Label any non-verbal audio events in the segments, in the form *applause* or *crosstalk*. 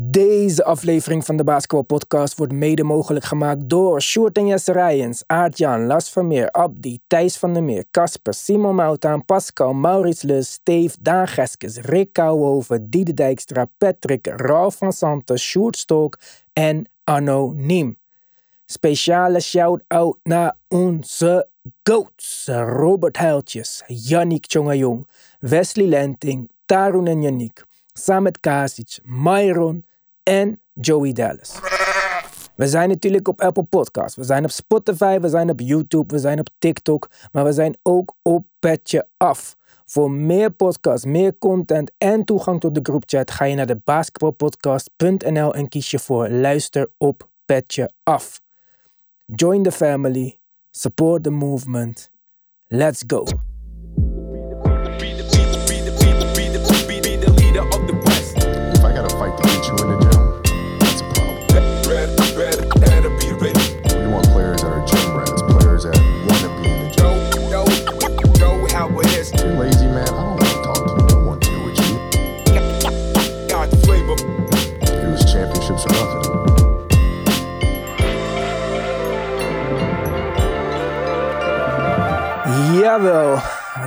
Deze aflevering van de Basketball Podcast wordt mede mogelijk gemaakt door Sjoerd en Jesse Rijens, Aart-Jan, Las Vermeer, Abdi, Thijs van der Meer, Casper, Simon Moutaan, Pascal, Maurits Lus, Steve, Daan Geskes, Rick Kouwhoven, Diede Dijkstra, Patrick, Ralf van Santen, Sjoerd Stolk en Anoniem. Speciale shout-out naar onze GOATs, Robert Heiltjes, Yannick Tjongajong, Wesley Lenting, Tarun en Yannick, Samet Kasic, Myron en Joey Dallas. We zijn natuurlijk op Apple Podcasts, we zijn op Spotify, we zijn op YouTube, we zijn op TikTok, maar we zijn ook op Petje Af. Voor meer podcasts, meer content en toegang tot de groupchat ga je naar de basketbalpodcast.nl en kies je voor luister op Petje Af. Join the family, support the movement. Let's go. Jawel,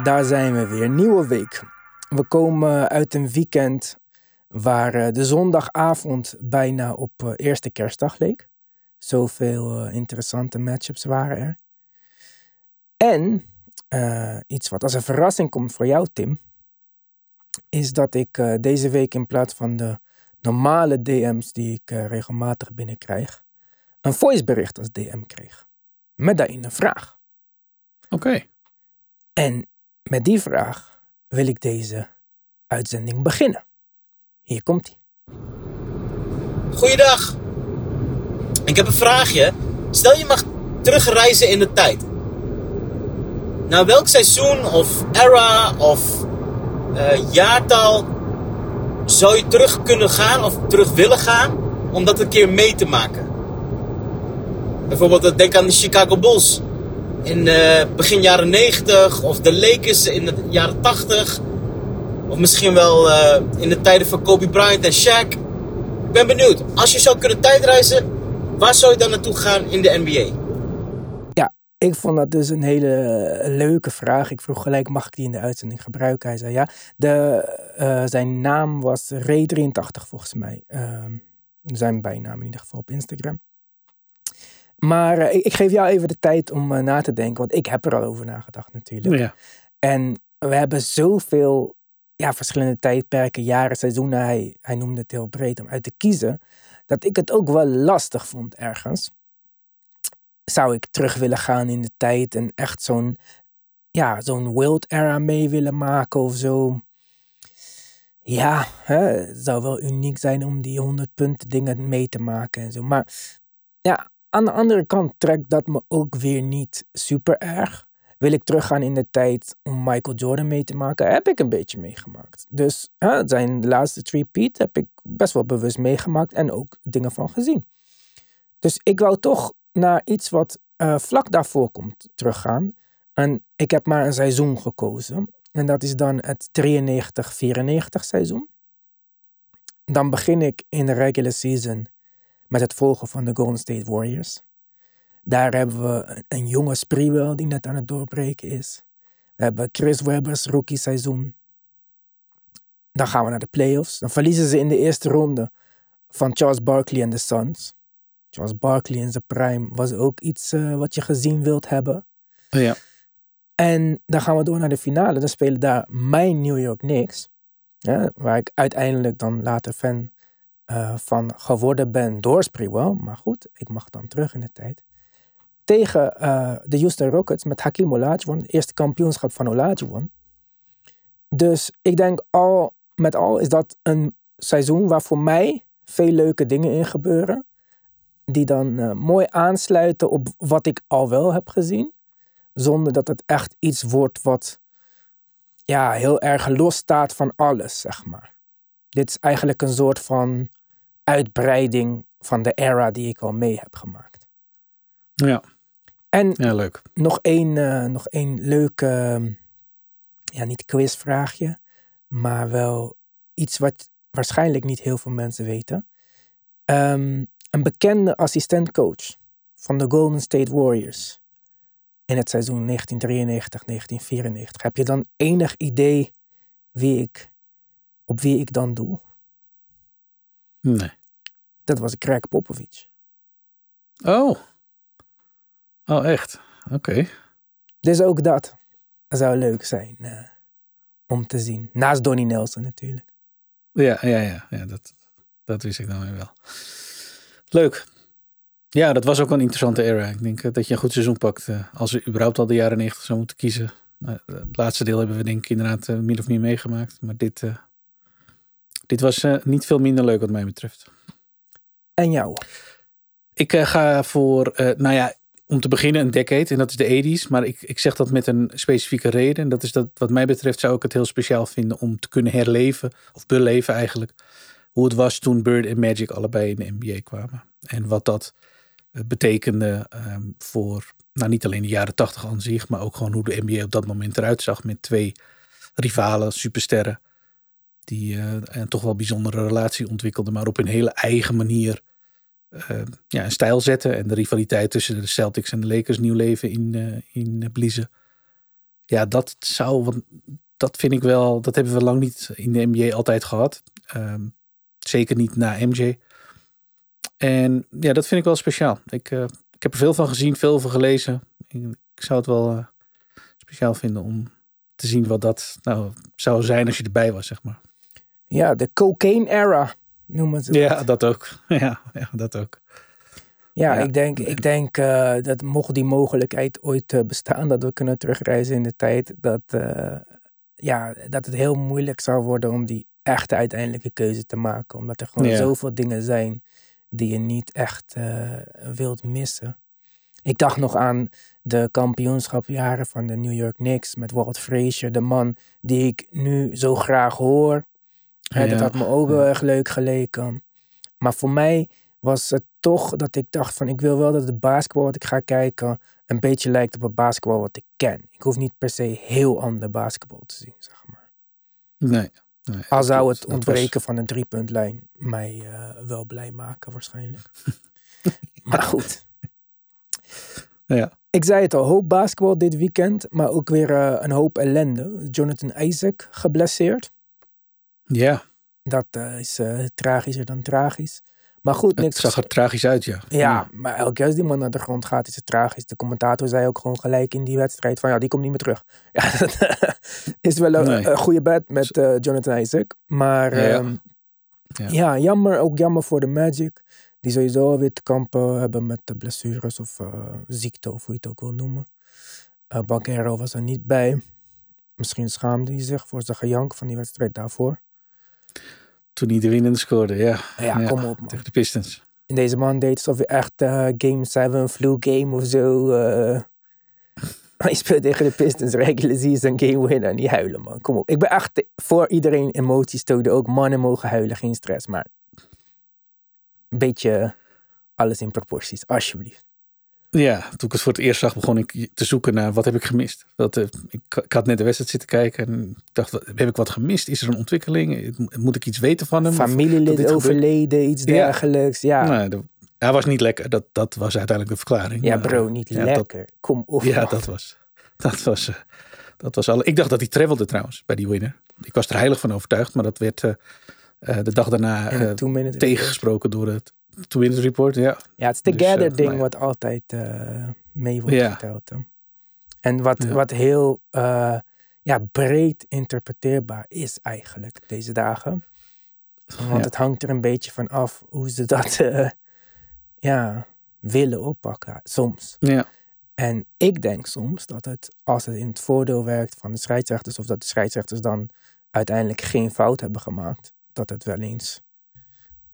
daar zijn we weer. Nieuwe week. We komen uit een weekend waar eh, de zondagavond bijna op eh, eerste kerstdag leek. Zoveel eh, interessante matchups waren er. En iets wat als een verrassing komt voor jou, Tim, is dat ik deze week in plaats van de normale DM's die ik regelmatig binnenkrijg, een voicebericht als DM kreeg. Met daarin een vraag. Oké. En met die vraag wil ik deze uitzending beginnen. Hier komt ie. Goeiedag. Ik heb een vraagje. Stel je mag terugreizen in de tijd. Naar welk seizoen of era of eh, jaartal zou je terug kunnen gaan of terug willen gaan om dat een keer mee te maken? Bijvoorbeeld, eh, denk aan de Chicago Bulls in begin jaren 90 of de Lakers in de jaren 80. Of misschien wel eh, in de tijden van Kobe Bryant en Shaq. Ik ben benieuwd. Als je zou kunnen tijdreizen, waar zou je dan naartoe gaan in de NBA? Ja, ik vond dat dus een hele leuke vraag. Ik vroeg gelijk, mag ik die in de uitzending gebruiken? Hij zei ja. De, eh, zijn naam was Ray83 volgens mij. Ehm, zijn bijnaam in ieder geval op Instagram. Maar eh, ik, ik geef jou even de tijd om eh, na te denken. Want ik heb er al over nagedacht natuurlijk. Ja. En we hebben zoveel ja, verschillende tijdperken, jaren, seizoenen. Hij, hij noemde het heel breed om uit te kiezen. Dat ik het ook wel lastig vond ergens. Zou ik terug willen gaan in de tijd en echt zo'n ja, zo'n wild era mee willen maken of zo. Ja, hè, het zou wel uniek zijn om die 100 punten dingen mee te maken en zo. Maar ja, aan de andere kant trekt dat me ook weer niet super erg. Wil ik teruggaan in de tijd om Michael Jordan mee te maken? Heb ik een beetje meegemaakt. Dus hè, zijn laatste three-peat heb ik best wel bewust meegemaakt en ook dingen van gezien. Dus ik wou toch naar iets wat eh, vlak daarvoor komt teruggaan. En ik heb maar een seizoen gekozen. En dat is dan het 93-94 seizoen. Dan begin ik in de regular season met het volgen van de Golden State Warriors. Daar hebben we een- jonge Sprewell die net aan het doorbreken is. We hebben Chris Webber's rookie seizoen. Dan gaan we naar de playoffs. Dan verliezen ze in de eerste ronde van Charles Barkley en de Suns. Charles Barkley in zijn prime was ook iets eh, wat je gezien wilt hebben. Ja. En dan gaan we door naar de finale. Dan spelen daar mijn New York Knicks. Ja, waar ik uiteindelijk dan later fan eh, van geworden ben door Sprewell. Maar goed, ik mag dan terug in de tijd. Tegen eh, de Houston Rockets met Hakim Olajuwon. Eerste kampioenschap van Olajuwon. Dus ik denk al met al is dat een seizoen waar voor mij veel leuke dingen in gebeuren. Die dan eh, mooi aansluiten op wat ik al wel heb gezien. Zonder dat het echt iets wordt wat ja, heel erg los staat van alles, zeg maar. Dit is eigenlijk een soort van uitbreiding van de era die ik al mee heb gemaakt. Ja. En ja, leuk. nog één, eh, nog één leuke, ehm, ja, niet quizvraagje, maar wel iets wat waarschijnlijk niet heel veel mensen weten. Ehm, een bekende assistentcoach van de Golden State Warriors in het seizoen 1993-1994. Heb je dan enig idee wie ik, op wie ik dan doe? Nee. Dat was Greg Popovich. Oh. Oh, echt? Oké. Dus ook dat zou leuk zijn eh, om te zien. Naast Donnie Nelson natuurlijk. Ja, ja, ja. ja dat, dat wist ik dan weer wel. Leuk. Ja, dat was ook een interessante era. Ik denk eh, dat je een goed seizoen pakt. eh, Als we überhaupt al de jaren 90 zou moeten kiezen. Het laatste deel hebben we denk ik inderdaad min of meer meegemaakt. Maar dit, dit was eh, niet veel minder leuk wat mij betreft. En jou? Ik eh, ga voor, eh, nou ja, om te beginnen een decade. En dat is de 80s. Maar ik, ik zeg dat met een specifieke reden. En dat is dat wat mij betreft zou ik het heel speciaal vinden om te kunnen herleven. Of beleven eigenlijk. Hoe het was toen Bird en Magic allebei in de NBA kwamen. En wat dat betekende ehm, voor, nou niet alleen de jaren 80 aan zich. Maar ook gewoon hoe de NBA op dat moment eruit zag. Met twee rivalen, supersterren. Die eh, een toch wel bijzondere relatie ontwikkelden. Maar op een hele eigen manier eh, ja, een stijl zetten. En de rivaliteit tussen de Celtics en de Lakers nieuw leven in, eh in bliezen. Ja, dat zou, want dat vind ik wel, dat hebben we lang niet in de NBA altijd gehad. Ehm, zeker niet na MJ. En ja, dat vind ik wel speciaal. Ik, ik heb er veel van gezien, veel over gelezen. Ik, zou het wel speciaal vinden om te zien wat dat nou zou zijn als je erbij was, zeg maar. Ja, de cocaine era noemen ze Ja, dat ook. *laughs* Ja, ja dat ook. Ja, Ja. ik denk, ik denk eh, dat mocht die mogelijkheid ooit eh, bestaan, dat we kunnen terugreizen in de tijd, dat, eh, ja, dat het heel moeilijk zou worden om die echte uiteindelijke keuze te maken. Omdat er gewoon Ja. zoveel dingen zijn die je niet echt wilt missen. Ik dacht nog aan de kampioenschapjaren van de New York Knicks met Walt Frazier, de man die ik nu zo graag hoor. Hè, Dat Ja, had me ook ja. wel erg leuk geleken. Maar voor mij was het toch dat ik dacht van ik wil wel dat het basketbal wat ik ga kijken een beetje lijkt op het basketbal wat ik ken. Ik hoef niet per se heel ander basketbal te zien, zeg maar. Nee. nee Al zou het was- ontbreken van een driepuntlijn mij eh, wel blij maken waarschijnlijk. *laughs* maar goed. Ja. Ik zei het al, hoop basketbal dit weekend, maar ook weer eh, een hoop ellende. Jonathan Isaac geblesseerd. Ja, Dat eh, is eh, tragischer dan tragisch. Maar goed, het niks zag er tragisch uit, ja. Ja, maar elke keer als die man naar de grond gaat, is het tragisch. De commentator zei ook gewoon gelijk in die wedstrijd van ja, die komt niet meer terug. *laughs* Ja, dat is wel een, Nee. goede bed met eh, Jonathan Isaac. Maar Ja, ja. ehm, Ja. ja. jammer. Ook jammer voor de Magic. Die sowieso weer te kampen hebben met de blessures of eh, ziekte, of hoe je het ook wil noemen. Eh Banquero was er niet bij. Misschien schaamde hij zich voor zijn gejank van die wedstrijd daarvoor. Toen hij de winnende scoorde, ja. Ja, kom op man. Tegen de Pistons. En deze man deed alsof hij echt eh, Game 7 flu game of zo. eh *laughs* hij speelt tegen de Pistons regular season game winner. Niet huilen man, kom op. Ik ben echt voor iedereen emoties tonen. Ook mannen mogen huilen, geen stress. Maar een beetje alles in proporties, alsjeblieft. Ja, toen ik het voor het eerst zag, begon ik te zoeken naar wat heb ik gemist. Dat, eh, ik, ik had net de wedstrijd zitten kijken en dacht, wat- heb ik wat gemist? Is er een ontwikkeling? Moet ik iets weten van hem? Familielid overleden, iets dergelijks. Ja, Nou, de- hij was niet lekker. Dat, dat was uiteindelijk de verklaring. ja bro, niet ja, dat- lekker. kom op ja, dat was, dat was, eh, dat was alle. Ik dacht dat hij travelde trouwens bij die winner. Ik was er heilig van overtuigd, maar dat werd eh, de dag daarna tegengesproken door het Two Minutes Report. Ja, Ja, het is Dus, together eh, ding nou ja. wat altijd eh, mee wordt verteld. hè. En wat, Ja. wat heel eh, ja, breed interpreteerbaar is eigenlijk deze dagen. Want Ja. het hangt er een beetje van af hoe ze dat *laughs* ja, willen oppakken. Soms. ja. En ik denk soms dat het, als het in het voordeel werkt van de scheidsrechters, of dat de scheidsrechters dan uiteindelijk geen fout hebben gemaakt, dat het wel eens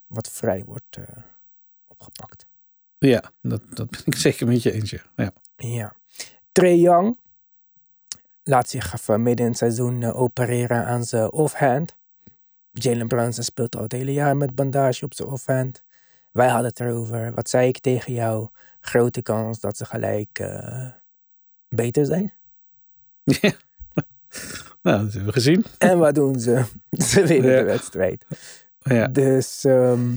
wat vrij wordt opgepakt. ja dat, dat ben ik zeker met je eens. Ja. Ja. Trae Young laat zich even midden in het seizoen eh, opereren aan zijn offhand. Jalen Brunson speelt al het hele jaar met bandage op zijn offhand. Wij hadden het erover. Wat zei ik tegen jou? Grote kans dat ze gelijk eh, beter zijn. *laughs* Ja. Nou, dat hebben we gezien. En wat doen ze? *laughs* Ze winnen Ja. de wedstrijd. Ja. Dus ehm,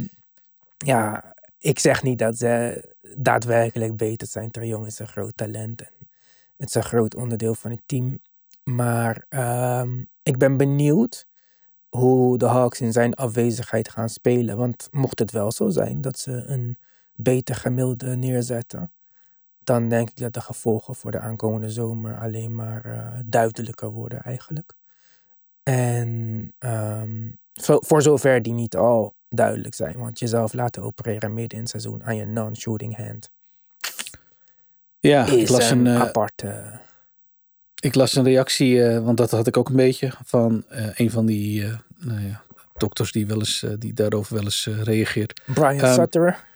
ja, ik zeg niet dat ze daadwerkelijk beter zijn. Young is een groot talent en het is een groot onderdeel van het team. Maar ehm, ik ben benieuwd hoe de Hawks in zijn afwezigheid gaan spelen. Want mocht het wel zo zijn dat ze een beter gemiddelde neerzetten, dan denk ik dat de gevolgen voor de aankomende zomer alleen maar eh, duidelijker worden eigenlijk. En ehm, voor zover die niet al duidelijk zijn, want jezelf laten opereren midden in het seizoen aan je non-shooting hand Ja, ik is las een een, eh, aparte. ik las een reactie, eh, want dat had ik ook een beetje, van eh, een van die nou ja, dokters die, wel eens, die daarover wel eens reageert. Brian ehm, Sutter.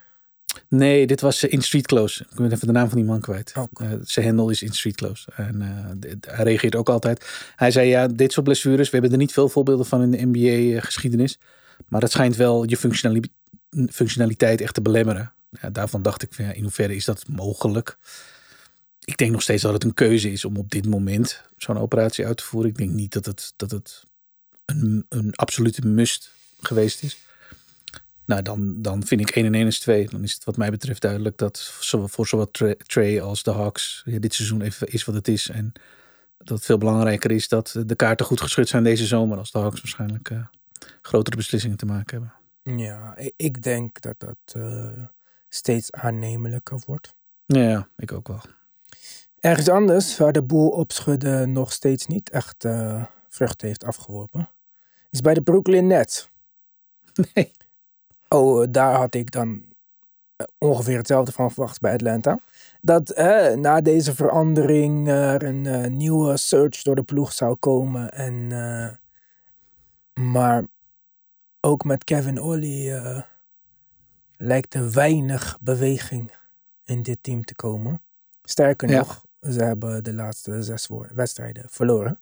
Nee, dit was In Street Close. Ik ben even de naam van die man kwijt. Eh, zijn handle is In Street Close. En hij reageert ook altijd. Hij zei, ja, dit soort blessures, we hebben er niet veel voorbeelden van in de NBA-geschiedenis. Maar het schijnt wel je functionali- functionaliteit echt te belemmeren. Ja, daarvan dacht ik, ja, in hoeverre is dat mogelijk? Ik denk nog steeds dat het een keuze is om op dit moment zo'n operatie uit te voeren. Ik denk niet dat het, dat het een, een absolute must geweest is. Nou, dan, dan vind ik 1 en 1 is 2. Dan is het wat mij betreft duidelijk dat voor zowel Trey als de Hawks dit seizoen even is wat het is. En dat het veel belangrijker is dat de kaarten goed geschud zijn deze zomer. Als de Hawks waarschijnlijk eh, grotere beslissingen te maken hebben. Ja, ik denk dat dat eh, steeds aannemelijker wordt. Ja, ik ook wel. Ergens anders, waar de boel opschudden nog steeds niet echt eh vruchten heeft afgeworpen, is bij de Brooklyn Nets. *laughs* Nee. Oh, eh, daar had ik dan ongeveer hetzelfde van verwacht bij Atlanta. Dat eh, na deze verandering er een nieuwe search door de ploeg zou komen. En, maar ook met Kevin Ollie eh, lijkt er weinig beweging in dit team te komen. Sterker Ja. nog, ze hebben de laatste zes wedstrijden verloren.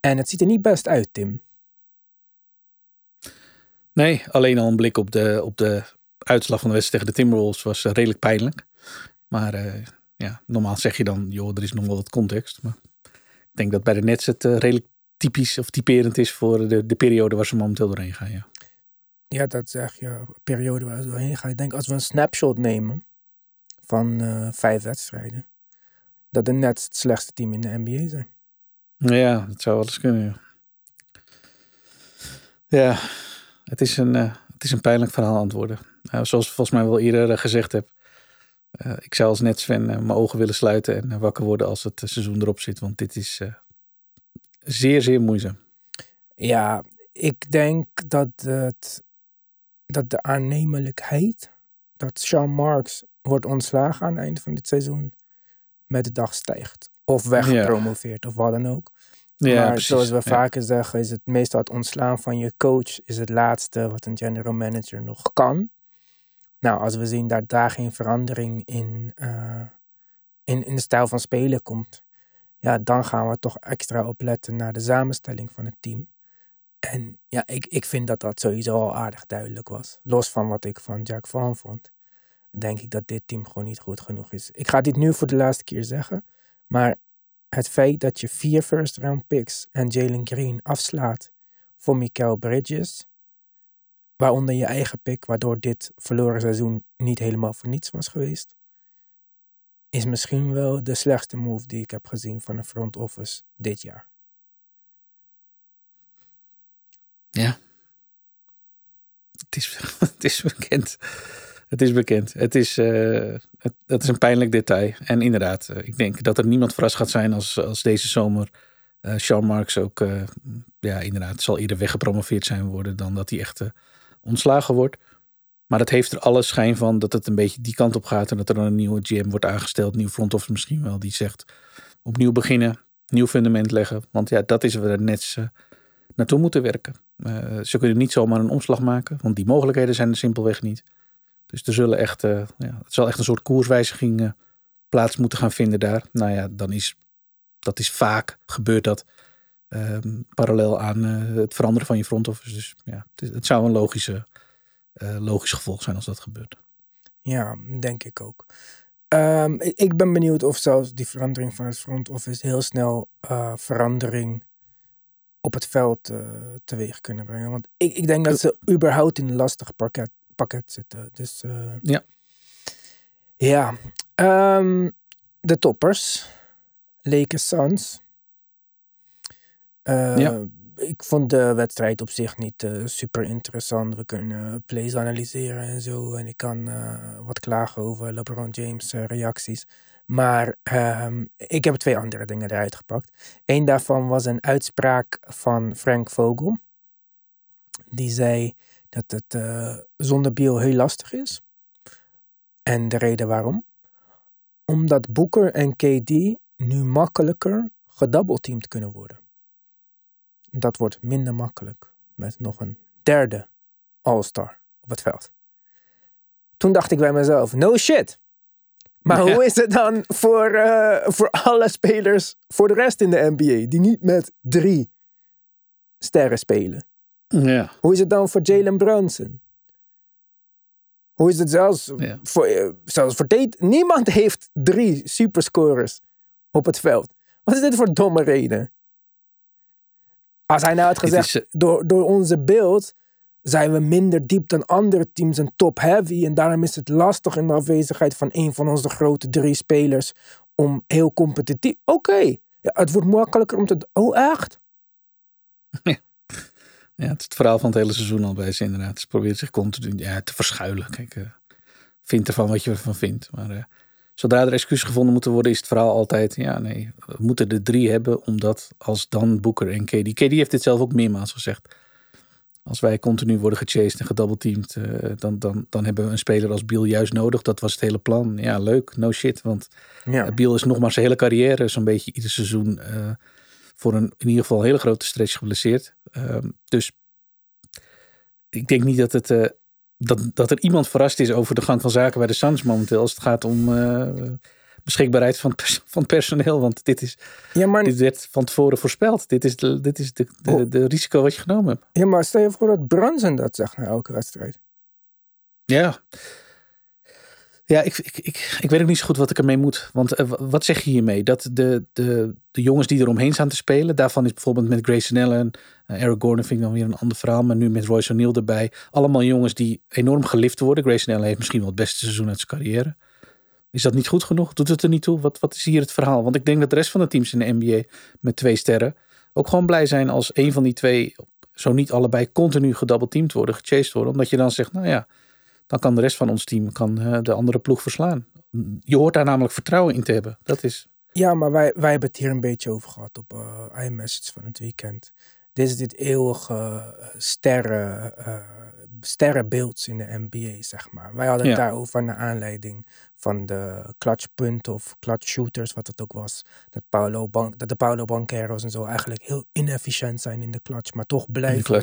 En het ziet er niet best uit, Tim. Nee, alleen al een blik op de, op de uitslag van de wedstrijd tegen de Timberwolves was eh, redelijk pijnlijk. Maar eh, ja, normaal zeg je dan, joh, er is nog wel wat context. Maar ik denk dat bij de Nets het eh, redelijk typisch of typerend is voor de, de periode waar ze momenteel doorheen gaan. Ja. Ja, dat zeg je. Een periode waar ze doorheen gaan. Ik denk als we een snapshot nemen van eh, vijf wedstrijden. Dat de Nets het slechtste team in de NBA zijn. Ja, dat zou wel eens kunnen. Ja, ja het, is een, eh, het is een pijnlijk verhaal. Nou, zoals ik volgens mij wel eerder eh, gezegd heb. ik zou als Nets-fan eh, mijn ogen willen sluiten en wakker worden als het seizoen erop zit. Want dit is zeer, zeer moeizaam. Ja, ik denk dat, het, dat de aannemelijkheid dat Sean Marks wordt ontslagen aan het eind van dit seizoen met de dag stijgt. Of weggepromoveerd of wat dan ook. Ja, maar precies. zoals we Ja. vaker zeggen, is het meestal het ontslaan van je coach is het laatste wat een general manager nog kan. Nou, als we zien dat daar geen verandering in, eh, in, in de stijl van spelen komt, ja, dan gaan we toch extra opletten naar de samenstelling van het team. En ja, ik, ik vind dat dat sowieso al aardig duidelijk was. Los van wat ik van Jack Vaughn vond, denk ik dat dit team gewoon niet goed genoeg is. Ik ga dit nu voor de laatste keer zeggen, maar het feit dat je vier first round picks en Jalen Green afslaat voor Mikael Bridges, waaronder je eigen pick, waardoor dit verloren seizoen niet helemaal voor niets was geweest, is misschien wel de slechtste move die ik heb gezien van een front office dit jaar. Ja. Het is, *laughs* het is bekend. Het is bekend. Het is, eh, het, is een pijnlijk detail. En inderdaad, eh, ik denk dat er niemand verrast gaat zijn als, als deze zomer eh Sean Marks ook, ja, inderdaad, zal eerder weggepromoveerd zijn worden dan dat hij echt ontslagen wordt. Maar het heeft er alle schijn van dat het een beetje die kant op gaat en dat er dan een nieuwe GM wordt aangesteld, nieuw front office misschien wel, die zegt opnieuw beginnen, nieuw fundament leggen. Want ja, dat is waar de Nets eh, naartoe moeten werken. Eh, ze kunnen niet zomaar een omslag maken, want die mogelijkheden zijn er simpelweg niet. Dus er zullen echt, eh, ja, het zal echt een soort koerswijziging plaats moeten gaan vinden daar. Nou ja, dan is dat is vaak gebeurt dat ehm, parallel aan het veranderen van je front office. Dus ja, het, zou een logische, logisch gevolg zijn als dat gebeurt. Ja, denk ik ook. Ehm, ik, ben benieuwd of zelfs die verandering van het front office heel snel eh, verandering op het veld eh, teweeg kunnen brengen. Want ik, ik denk dat ze überhaupt in een lastig parket, pakket zitten. Dus eh, Ja. ja. Ehm, de toppers. Lakers Suns. Eh, Ja. Ik vond de wedstrijd op zich niet eh, super interessant. We kunnen plays analyseren en zo. En ik kan eh, wat klagen over LeBron James eh, reacties. Maar ehm, ik heb twee andere dingen eruit gepakt. Eén daarvan was een uitspraak van Frank Vogel. Die zei dat het zonder Biel heel lastig is. En de reden waarom? Omdat Booker en KD nu makkelijker gedoubleteamd kunnen worden. Dat wordt minder makkelijk met nog een derde All-Star op het veld. Toen dacht ik bij mezelf, no shit. Maar Ja. hoe is het dan voor, eh, voor alle spelers voor de rest in de NBA die niet met drie sterren spelen? Ja. Hoe is het dan voor Jalen Brunson? Hoe is het zelfs Ja. voor, eh, zelfs voor Tate? Niemand *laughs* heeft drie superscorers op het veld. Wat is dit voor domme reden? Als hij nou had Het gezegd, is, eh, door, door onze beeld zijn we minder diep dan andere teams en top-heavy. En daarom is het lastig in de afwezigheid van een van onze grote drie spelers om heel competitief... Oké, ja, het wordt makkelijker om te... Oh, echt? *laughs* Ja, het is het verhaal van het hele seizoen al bij ze inderdaad. Ze probeert zich continu ja, te verschuilen. Kijk, eh vind ervan wat je ervan vindt. Maar eh, zodra er excuses gevonden moeten worden, is het verhaal altijd... Ja, nee, we moeten er drie hebben, omdat als dan Boeker en KD... KD heeft dit zelf ook meermaals gezegd. Als wij continu worden gechased en gedoubleteamd, eh dan, dan, dan hebben we een speler als Biel juist nodig. Dat was het hele plan. Ja, leuk, no shit. Want Ja. Biel is nog maar zijn hele carrière zo'n beetje ieder seizoen eh, voor een in ieder geval een hele grote stretch geblesseerd. Ehm, dus ik denk niet dat, het, eh, dat, dat er iemand verrast is over de gang van zaken bij de Suns momenteel. Als het gaat om eh, beschikbaarheid van, pers- van personeel. Want dit, is, Ja, maar, dit werd van tevoren voorspeld. Dit is de, dit is de, de, Oh. de risico wat je genomen hebt. ja, maar stel je voor dat Brunson dat zegt na elke wedstrijd. Ja. Ja, ik, ik, ik, ik weet ook niet zo goed wat ik ermee moet. Want eh, wa- wat zeg je hiermee? Dat de, de, de jongens die eromheen staan te spelen, daarvan is bijvoorbeeld met Grayson Allen, uh, Eric Gordon vind ik dan weer een ander verhaal, maar nu met Royce O'Neal erbij. Allemaal jongens die enorm gelift worden. Grayson Allen heeft misschien wel het beste seizoen uit zijn carrière. Is dat niet goed genoeg? Doet het er niet toe? Wat, wat is hier het verhaal? Want ik denk dat de rest van de teams in de NBA met twee sterren ook gewoon blij zijn als een van die twee, zo niet allebei, continu gedoubleteamd worden, gechased worden. Omdat je dan zegt, nou ja, dan kan de rest van ons team kan, de andere ploeg verslaan. Je hoort daar namelijk vertrouwen in te hebben. Dat is. Ja, maar wij, wij hebben het hier een beetje over gehad op eh iMessage van het weekend. Dit is dit eeuwige eh, sterren, eh, sterrenbeelds in de NBA, zeg maar. Wij hadden het Ja. daarover naar aanleiding van de clutchpunten of clutch shooters, wat het ook was. Dat, Paulo Ban- dat de Paulo Banquero's en zo eigenlijk heel inefficiënt zijn in de clutch, maar toch blijven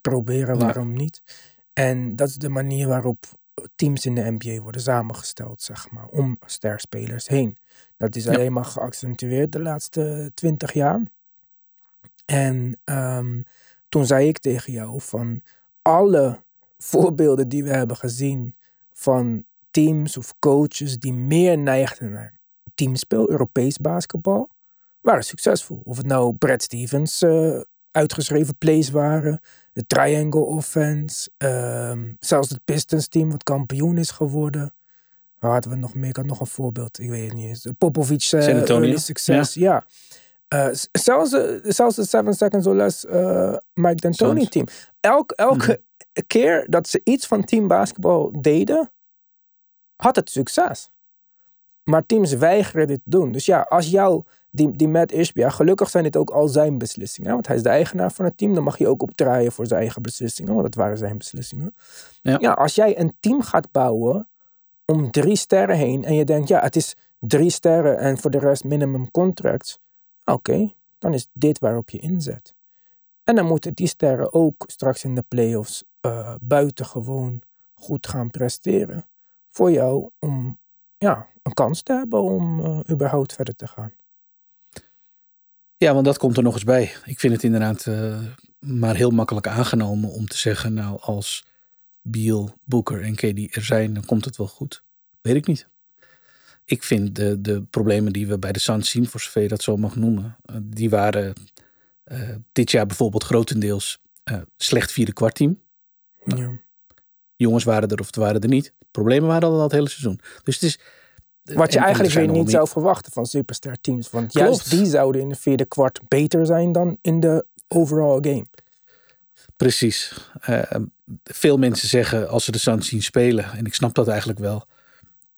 proberen, Ja. waarom niet? En dat is de manier waarop teams in de NBA worden samengesteld, zeg maar, om sterspelers heen. Dat is Ja. alleen maar geaccentueerd de laatste twintig jaar. En ehm, toen zei ik tegen jou van alle voorbeelden die we hebben gezien van teams of coaches die meer neigden naar teamspel, Europees basketbal, waren succesvol. Of het nou Brad Stevens eh, uitgeschreven plays waren, de triangle offense, ehm, zelfs het Pistons team wat kampioen is geworden. Waar hadden we nog meer? Ik had nog een voorbeeld, ik weet het niet eens. Popovic eh, early success, ja. Eh, zelfs, de- zelfs de Seven Seconds or Less eh, Mike D'Antoni team. Elk, elke keer dat ze iets van team basketbal deden, had het succes. Maar teams weigeren dit te doen. Dus ja, als jou, die, die Matt Ishbia, gelukkig zijn dit ook al zijn beslissingen. Want hij is de eigenaar van het team. Dan mag je ook opdraaien voor zijn eigen beslissingen. Want dat waren zijn beslissingen. Ja. ja, als jij een team gaat bouwen om drie sterren heen. En je denkt, ja, het is drie sterren en voor de rest minimum contracts. Oké, dan is dit waarop je inzet. En dan moeten die sterren ook straks in de playoffs eh buitengewoon goed gaan presteren. Voor jou om ja, een kans te hebben om eh, überhaupt verder te gaan. Ja, want dat komt er nog eens bij. Ik vind het inderdaad eh, maar heel makkelijk aangenomen om te zeggen, nou als Biel, Boeker en KD er zijn, dan komt het wel goed. Weet ik niet. Ik vind de, de problemen die we bij de Suns zien, voor zover je dat zo mag noemen, eh, die waren eh, dit jaar bijvoorbeeld grotendeels slecht vierde kwartteam. Ja. Jongens waren er of het waren er niet. Problemen waren al het hele seizoen. Dus het is... Wat je en- en eigenlijk weer niet zou verwachten van superster teams. Want Klopt. juist die zouden in de vierde kwart beter zijn dan in de overall game. Precies. Eh, veel mensen zeggen als ze de Suns zien spelen, en ik snap dat eigenlijk wel.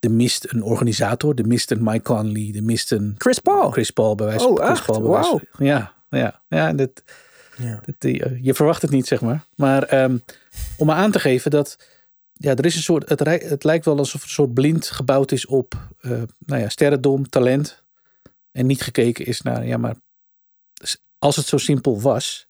Er mist een organisator, er mist een Mike Conley, er mist een Chris Paul. Chris Paul bij wijze Oh, van Chris echt? Paul bij wijze Wauw. van- Ja, ja, ja. Dat, Ja. dat, eh, je verwacht het niet, zeg maar. Maar ehm, om aan te geven dat ja, er is een soort, het, lijkt wel alsof een soort blind gebouwd is op eh, nou ja, sterrendom, talent. En niet gekeken is naar, ja, maar als het zo simpel was,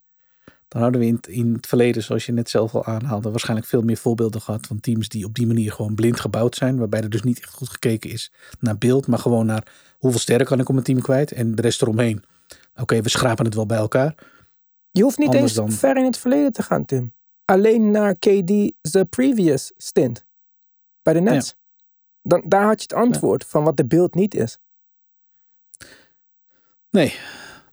dan hadden we in, het- in het verleden, zoals je net zelf al aanhaalde, waarschijnlijk veel meer voorbeelden gehad van teams die op die manier gewoon blind gebouwd zijn. Waarbij er dus niet echt goed gekeken is naar beeld, maar gewoon naar hoeveel sterren kan ik op mijn team kwijt en de rest eromheen. Oké, we schrapen het wel bij elkaar. Je hoeft niet Anders eens dan- ver in het verleden te gaan, Tim. Alleen naar KD's previous stint bij de Nets. Dan, daar had je het antwoord van wat de beeld niet is. Nee,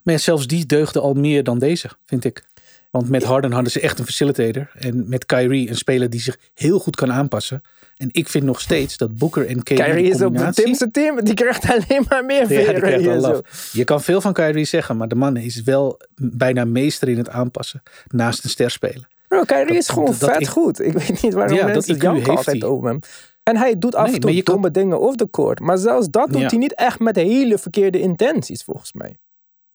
maar zelfs die deugde al meer dan deze, vind ik. Want met Harden hadden ze echt een facilitator. En met Kyrie een speler die zich heel goed kan aanpassen. En ik vind nog steeds dat Booker en KD Kyrie is op. Tim's team. Die krijgt alleen maar meer veren zo. Je kan veel van Kyrie zeggen, maar de man is wel bijna meester in het aanpassen. Naast een ster spelen. Bro, Kyrie Dat- is gewoon dat- dat vet ik- goed. Ik weet niet waarom Ja, dat mensen IQ janken altijd hij. over hem. En hij doet af Nee, en toe je kan- domme dingen off the court. Maar zelfs dat doet Ja. hij niet echt met hele verkeerde intenties, volgens mij.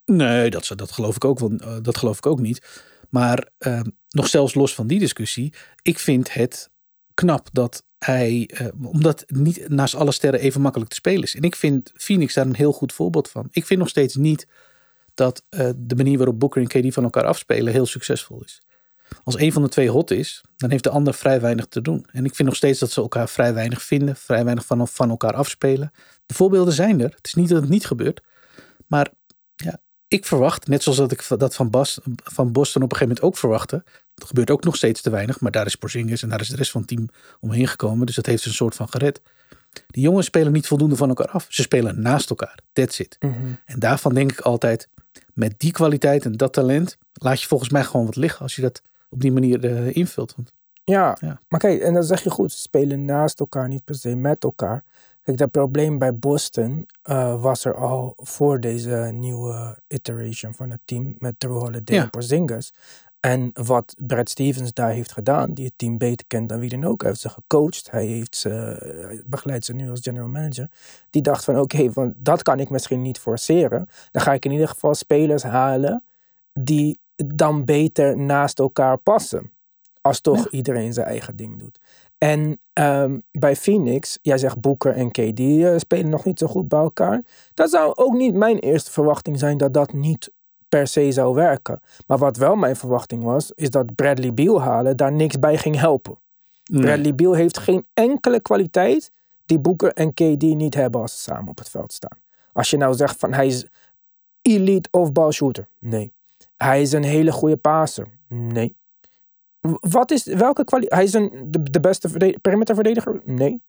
Nee, dat, dat, geloof ik ook wel, eh, dat geloof ik ook niet. Maar eh, nog zelfs los van die discussie. Ik vind het knap dat hij, eh, omdat niet naast alle sterren even makkelijk te spelen is. En ik vind Phoenix daar een heel goed voorbeeld van. Ik vind nog steeds niet dat eh, de manier waarop Booker en KD van elkaar afspelen heel succesvol is. Als een van de twee hot is, dan heeft de ander vrij weinig te doen. En ik vind nog steeds dat ze elkaar vrij weinig vinden, vrij weinig van, van elkaar afspelen. De voorbeelden zijn er. Het is niet dat het niet gebeurt. Maar ja, ik verwacht, net zoals dat ik dat van, Bas, van Boston op een gegeven moment ook verwachtte. Dat gebeurt ook nog steeds te weinig, maar daar is Porzingis en daar is de rest van het team omheen gekomen. Dus dat heeft ze een soort van gered. Die jongens spelen niet voldoende van elkaar af. Ze spelen naast elkaar. That's it. En daarvan denk ik altijd, met die kwaliteit en dat talent, laat je volgens mij gewoon wat liggen als je dat op die manier eh, invult. Want Ja, Ja. maar kijk, en dan zeg je goed, ze spelen naast elkaar, niet per se met elkaar. Kijk, dat probleem bij Boston eh, was er al voor deze nieuwe iteration van het team met Drew Holiday Ja. en Porzingis. En wat Brad Stevens daar heeft gedaan, die het team beter kent dan wie dan ook, hij heeft ze gecoacht, hij heeft ze, begeleidt ze nu als general manager. Die dacht van, oké, van dat kan ik misschien niet forceren. Dan ga ik in ieder geval spelers halen die dan beter naast elkaar passen. Als toch iedereen zijn eigen ding doet. En ehm, bij Phoenix, jij zegt Booker en KD eh, spelen nog niet zo goed bij elkaar. Dat zou ook niet mijn eerste verwachting zijn dat dat niet per se zou werken. Maar wat wel mijn verwachting was, is dat Bradley Beal halen daar niks bij ging helpen. Bradley Beal heeft geen enkele kwaliteit die Booker en KD niet hebben als ze samen op het veld staan. Als je nou zegt van hij is elite off-ball shooter. Nee. Hij is een hele goede passer. Nee. Wat is, welke kwaliteit? Hij is een, de, de beste verde- perimeterverdediger? Nee.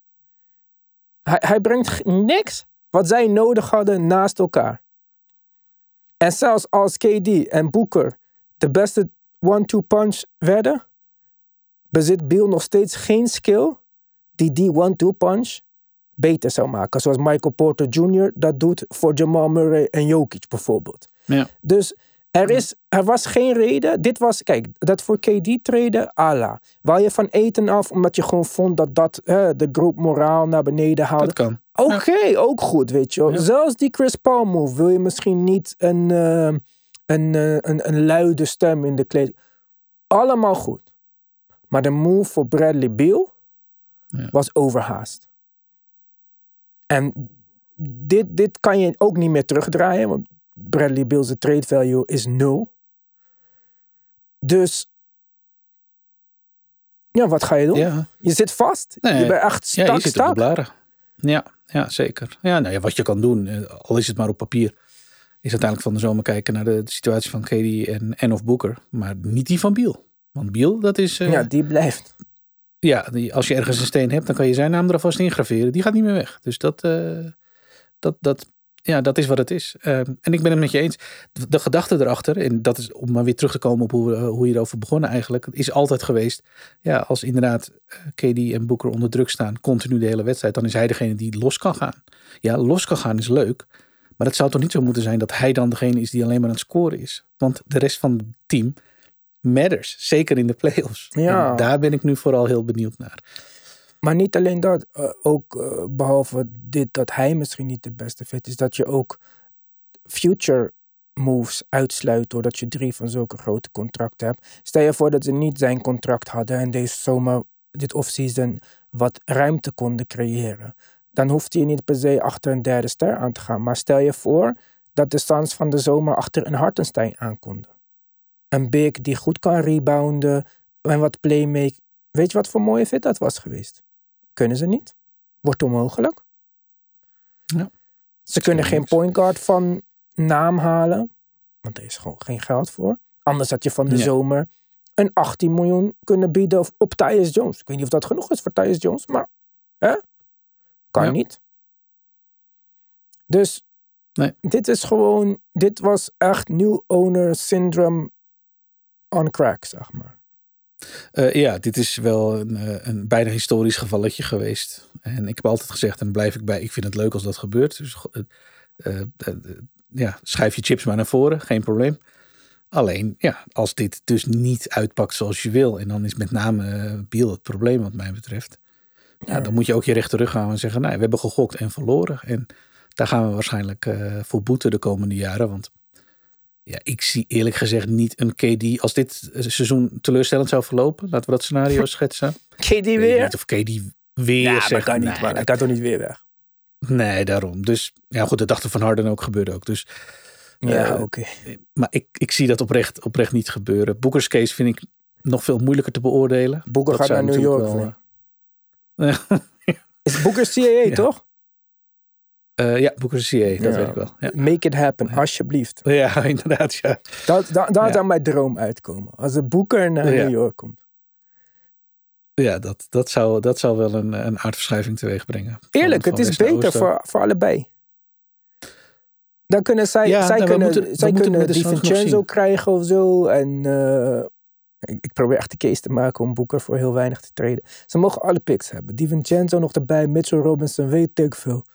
Hij, hij brengt niks wat zij nodig hadden naast elkaar. En zelfs als KD en Booker de beste one-two punch werden, bezit Bill nog steeds geen skill die die one-two punch beter zou maken. Zoals Michael Porter Jr. dat doet voor Jamal Murray en Jokic bijvoorbeeld. Ja. Dus er, is, er was geen reden. Dit was, kijk, dat voor KD treden, ala. Wou je van eten af omdat je gewoon vond dat dat eh, de groep moraal naar beneden haalde? dat kan. Oké, ook goed, weet je wel. Ja. Zelfs die Chris Paul move wil je misschien niet een, eh, een, eh, een, een luide stem in de kleding. Allemaal goed. Maar de move voor Bradley Beal Ja. was overhaast. En dit, dit kan je ook niet meer terugdraaien, want Bradley Beal's trade value is nul. Dus, ja, wat ga je doen? Ja, Je zit vast. Nee, je bent echt ja stak, je zit op de blaren. Ja, ja zeker. Ja, nou ja, wat je kan doen, eh, al is het maar op papier, is uiteindelijk van de zomer kijken naar de, de situatie van KD en, en of Booker. Maar niet die van Biel. Want Biel, dat is... eh, Ja, die blijft. Ja, die, als je ergens een steen hebt, dan kan je zijn naam er alvast ingraveren. Die gaat niet meer weg. Dus dat, eh, dat, dat ja, dat is wat het is. Uh, en ik ben het met je eens. De, de, gedachte erachter, en dat is om maar weer terug te komen op hoe, uh, hoe je erover begonnen eigenlijk, is altijd geweest. Ja, als inderdaad uh, KD en Booker onder druk staan, continu de hele wedstrijd, dan is hij degene die los kan gaan. Ja, los kan gaan is leuk. Maar het zou toch niet zo moeten zijn dat hij dan degene is die alleen maar aan het scoren is. Want de rest van het team matters. Zeker in de playoffs. Ja. En daar ben ik nu vooral heel benieuwd naar. Maar niet alleen dat, uh, ook uh, behalve dit dat hij misschien niet de beste fit is, dat je ook future moves uitsluit doordat je drie van zulke grote contracten hebt. Stel je voor dat ze niet zijn contract hadden en deze zomer, dit offseason, wat ruimte konden creëren. Dan hoeft hij niet per se achter een derde ster aan te gaan. Maar stel je voor dat de Suns van de zomer achter een Hartenstein aankonden. Een big die goed kan rebounden en wat playmake. Weet je wat voor mooie fit dat was geweest? Kunnen ze niet. Wordt onmogelijk. Ja. Ze kunnen geen niks. point guard van naam halen. Want er is gewoon geen geld voor. Anders had je van de Ja. zomer een 18 miljoen kunnen bieden op, Tyus Jones. Ik weet niet of dat genoeg is voor Tyus Jones. Maar hè? kan Ja. niet. Dus Nee. dit is gewoon... Dit was echt new owner syndrome on crack, zeg maar. Uh, ja, dit is wel een, uh, een bijna historisch gevalletje geweest. En ik heb altijd gezegd, en daar blijf ik bij, ik vind het leuk als dat gebeurt. Dus uh, ja, schrijf je chips maar naar voren, geen probleem. Alleen, ja, als dit dus niet uitpakt zoals je wil, en dan is met name Biel het probleem wat mij betreft. Ja, dan moet je ook je recht terug gaan en zeggen, nou, we hebben gegokt en verloren. En daar gaan we waarschijnlijk uh, voor boeten de komende jaren. Want ja, ik zie eerlijk gezegd niet een KD. Als dit seizoen teleurstellend zou verlopen, laten we dat scenario *laughs* schetsen. KD weer? Niet of KD weer Ja, maar zegt. kan niet. maar dat- hij kan toch niet weer weg? nee, daarom. Dus ja, goed, de dachten van Harden ook gebeurde ook. Dus, Ja, Eh, oké. maar ik, ik zie dat oprecht, oprecht niet gebeuren. Boekers case vind ik nog veel moeilijker te beoordelen. Boeker Dat gaat naar New York. wel, *laughs* Is Boeker CAA, Ja. toch? Eh, ja, CA, dat Ja. weet ik wel. Ja. Make it happen, alsjeblieft. *laughs* ja, inderdaad. Ja. Dat, dat, daar zou mijn droom uitkomen. Als de Boeker naar. New York komt. Ja, dat, dat, zou, dat zou wel een, een aardverschuiving teweeg brengen. Eerlijk, Van- het is beter voor, voor allebei. Dan kunnen zij, Ja, zij nou, kunnen, moeten- zij kunnen met de Di Suns nog Vincenzo zien. krijgen of zo. En eh, ik, ik probeer echt de case te maken om Boeker voor heel weinig te treden. Ze mogen alle picks hebben. Di Vincenzo nog erbij, Mitchell Robinson, weet ik veel.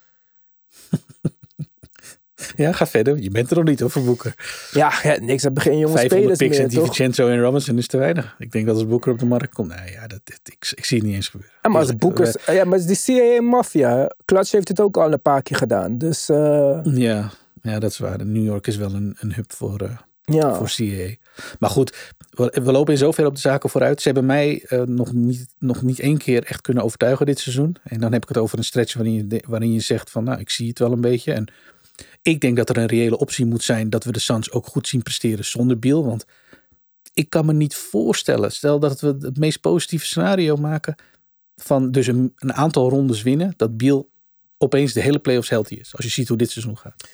*laughs* Ja, ga verder. Je bent er nog niet over Boeker. Ja, ja, niks. Ze hebben geen jonge 500 spelers picks meer, en? DiVincenzo en Robinson is te weinig. Ik denk dat als Boeker op de markt komt, nou ja, dat, ik, ik zie het niet eens gebeuren. Ja, maar als Eerlijk. Boekers, ja, maar die CIA-maffia. Clutch heeft het ook al een paar keer gedaan. Dus eh, Ja, ja, dat is waar. New York is wel een, een hub voor, eh, ja. voor CA. Maar goed, we, lopen in zover op de zaken vooruit. Ze hebben mij eh, nog, niet, nog niet één keer echt kunnen overtuigen dit seizoen. En dan heb ik het over een stretch waarin je, je zegt van, nou, ik zie het wel een beetje. En ik denk dat er een reële optie moet zijn dat we de Suns ook goed zien presteren zonder Biel. Want ik kan me niet voorstellen, stel dat we het meest positieve scenario maken van dus een, een aantal rondes winnen, dat Biel opeens de hele playoffs healthy is. Als je ziet hoe dit seizoen gaat.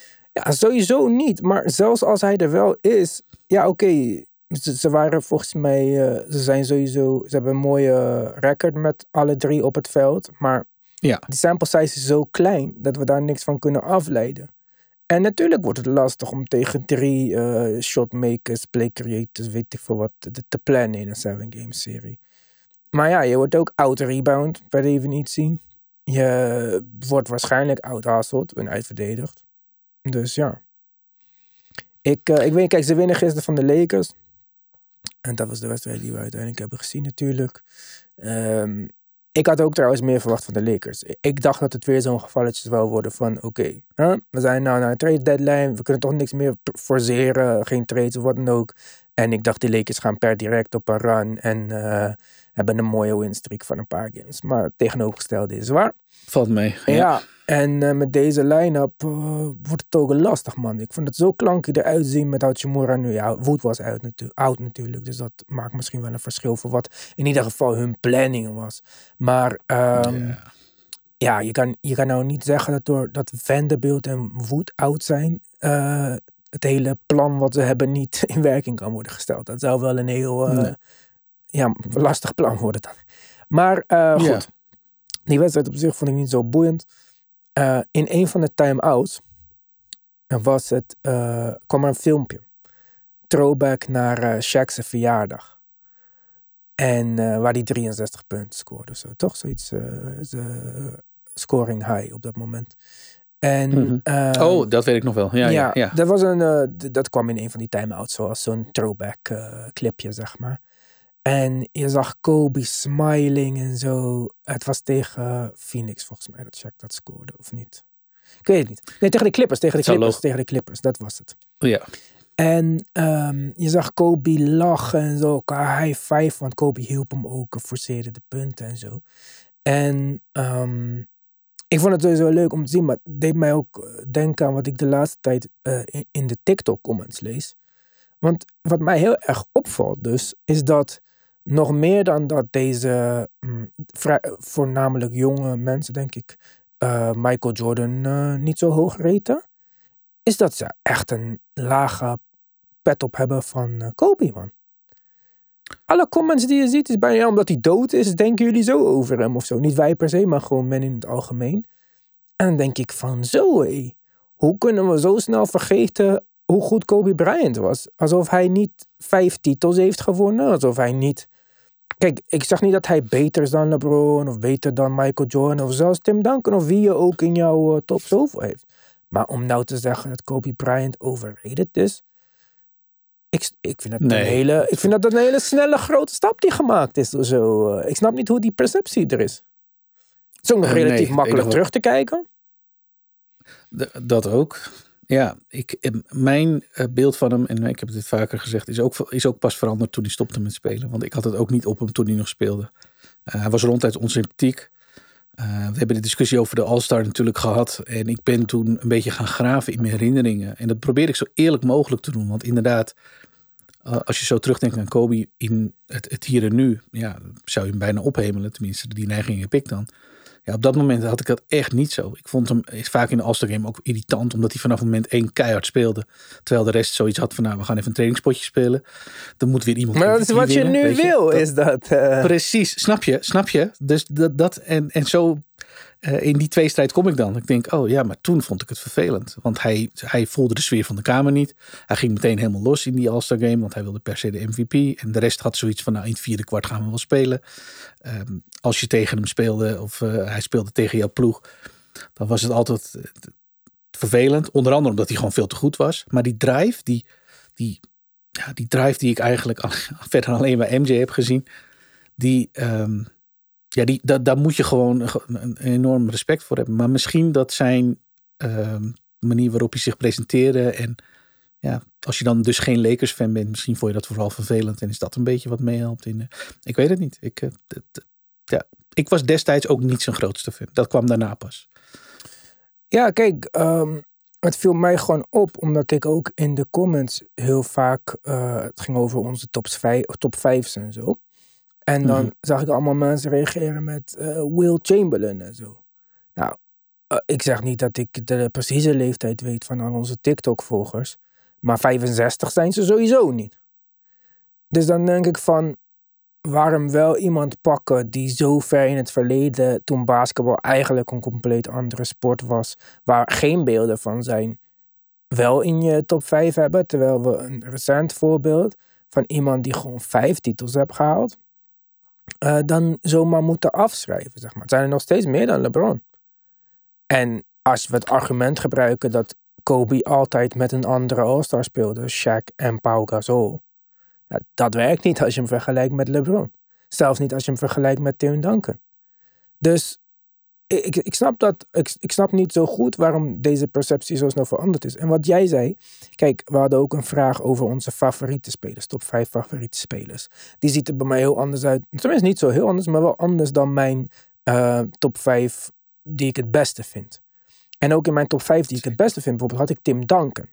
Ja, sowieso niet. Maar zelfs als hij er wel is. Ja, oké. Ze, ze waren volgens mij. eh, ze zijn sowieso. Ze hebben een mooie record met alle drie op het veld. Maar Ja. die sample size is zo klein dat we daar niks van kunnen afleiden. En natuurlijk wordt het lastig om tegen drie eh, shotmakers, play creators, weet ik veel wat, te, te plannen in een seven game serie. Maar ja, je wordt ook out-rebound per definitie. Je wordt waarschijnlijk out-hustled en uitverdedigd. Dus ja. Ik, eh, ik weet, kijk, ze winnen gisteren van de Lakers. En dat was de wedstrijd die we uiteindelijk hebben gezien natuurlijk. Ehm, ik had ook trouwens meer verwacht van de Lakers. Ik dacht dat het weer zo'n gevalletje zou worden van... Oké, we zijn nou naar een trade deadline. We kunnen toch niks meer forceren. Geen trades of wat dan ook. En ik dacht, de Lakers gaan per direct op een run. En eh, hebben een mooie winstreak van een paar games. Maar het tegenovergestelde is waar. Valt mee. Ja, en eh, met deze line-up eh, wordt het ook lastig, man. Ik vond het zo klankig eruit zien met Hachimura nu. Ja, Wood was uit natu oud natuurlijk, dus dat maakt misschien wel een verschil voor wat in ieder geval hun planning was. Maar ehm, Ja. ja, je, kan, je kan nou niet zeggen dat door dat Vanderbilt en Wood oud zijn, eh, het hele plan wat ze hebben niet *laughs* in werking kan worden gesteld. Dat zou wel een heel Nee. ja, lastig plan worden dan. Maar goed, die wedstrijd op zich vond ik niet zo boeiend. Eh, in een van de time-outs En was het, eh, kwam er een filmpje. Throwback naar eh Shaq's verjaardag. En eh, waar hij 63 punten scoorde. of Zo. Toch zoiets. eh, scoring high op dat moment. En, Mhm. eh, oh, dat weet ik nog wel. Ja, ja, ja. Dat, was een, eh, dat kwam in een van die time-outs, zoals zo'n throwback eh, clipje, zeg maar. En je zag Kobe smiling en zo. Het was tegen Phoenix, volgens mij, dat Shaq dat scoorde, of niet? Ik weet het niet. Nee, tegen de Clippers, tegen de Clippers, tegen de Clippers, dat was het. ja. En ehm, je zag Kobe lachen en zo, elkaar high five, want Kobe hielp hem ook, forceerde de punten en zo. En ehm, ik vond het sowieso leuk om te zien, maar het deed mij ook eh, denken aan wat ik de laatste tijd eh, in, in de TikTok-comments lees. Want wat mij heel erg opvalt dus, is dat nog meer dan dat deze mm, voornamelijk jonge mensen, denk ik, eh, Michael Jordan eh, niet zo hoog reten, is dat ze echt een lage pet op hebben van eh, Kobe, man. Alle comments die je ziet is bijna omdat hij dood is, denken jullie zo over hem of zo. Niet wij per se, maar gewoon men in het algemeen. En dan denk ik van zo hé, hoe kunnen we zo snel vergeten hoe goed Kobe Bryant was? Alsof hij niet vijf titels heeft gewonnen, alsof hij niet... Kijk, ik zeg niet dat hij beter is dan LeBron of beter dan Michael Jordan of zelfs Tim Duncan of wie je ook in jouw eh, top zoveel heeft. Maar om nou te zeggen dat Kobe Bryant overrated is, ik, ik, vind, dat Nee. een hele, ik vind dat een hele snelle grote stap die gemaakt is. of Zo. eh. Ik snap niet hoe die perceptie er is. Het is ook nog Eh, nee, relatief makkelijk terug te kijken. Dat ook. Ja, ik, eh, mijn eh, beeld van hem, en ik heb het vaker gezegd, is ook, is ook pas veranderd toen hij stopte met spelen. Want ik had het ook niet op hem toen hij nog speelde. Eh, hij was ronduit onsympathiek. Eh, we hebben de discussie over de All-Star natuurlijk gehad. En ik ben toen een beetje gaan graven in mijn herinneringen. En dat probeer ik zo eerlijk mogelijk te doen. Want inderdaad, als je zo terugdenkt aan Kobe in het, het hier en nu, ja, zou je hem bijna ophemelen. Tenminste, die neiging heb ik dan. Ja, op dat moment had ik dat echt niet zo. Ik vond hem vaak in de All-Star Game ook irritant, omdat hij vanaf moment één keihard speelde. Terwijl de rest zoiets had van, nou, we gaan even een trainingspotje spelen. Dan moet weer iemand... Maar dat is wat je nu wil, Dat- is dat. eh, Precies, snap je, snap je? Dus dat, dat en, en zo eh, in die tweestrijd kom ik dan. Ik denk, oh ja, maar toen vond ik het vervelend. Want hij, hij voelde de sfeer van de kamer niet. Hij ging meteen helemaal los in die All-Star Game, want hij wilde per se de MVP. En de rest had zoiets van, nou in het vierde kwart gaan we wel spelen. Ehm, als je tegen hem speelde, of eh, hij speelde tegen jouw ploeg, dan was het altijd eh, vervelend. Onder andere omdat hij gewoon veel te goed was. Maar die drive, die, die, ja, die drive die ik eigenlijk *laughs* verder alleen bij MJ heb gezien, die, ehm, ja, die, da, daar moet je gewoon een, enorm respect voor hebben. Maar misschien dat zijn ehm, manier waarop hij zich presenteerde en ja, als je dan dus geen Lakers fan bent, misschien vond je dat vooral vervelend en is dat een beetje wat meehelpt in. eh, ik weet het niet. Ik, eh, ja, ik was destijds ook niet zijn grootste fan. Dat kwam daarna pas. Ja, kijk, ehm, het viel mij gewoon op, omdat ik ook in de comments heel vaak, eh, het ging over onze top, vijf, top vijfs en zo. En dan Mhm. zag ik allemaal mensen reageren met eh, Will Chamberlain en zo. Nou, eh, ik zeg niet dat ik de precieze leeftijd weet van al onze TikTok-volgers, maar 65 zijn ze sowieso niet. Dus dan denk ik van, waarom wel iemand pakken die zo ver in het verleden, toen basketbal eigenlijk een compleet andere sport was, waar geen beelden van zijn, wel in je top 5 hebben. Terwijl we een recent voorbeeld van iemand die gewoon vijf titels heeft gehaald, eh, dan zomaar moeten afschrijven. Zeg maar. Het zijn er nog steeds meer dan LeBron. En als we het argument gebruiken dat Kobe altijd met een andere All-Star speelde, Shaq en Pau Gasol. Dat werkt niet als je hem vergelijkt met LeBron. Zelfs niet als je hem vergelijkt met Tim Duncan. Dus ik, ik, snap dat, ik, ik snap niet zo goed waarom deze perceptie zo snel veranderd is. En wat jij zei, kijk, we hadden ook een vraag over onze favoriete spelers, top 5 favoriete spelers. Die ziet er bij mij heel anders uit. Tenminste, niet zo heel anders, maar wel anders dan mijn eh, top 5 die ik het beste vind. En ook in mijn top 5 die ik het beste vind, bijvoorbeeld had ik Tim Duncan.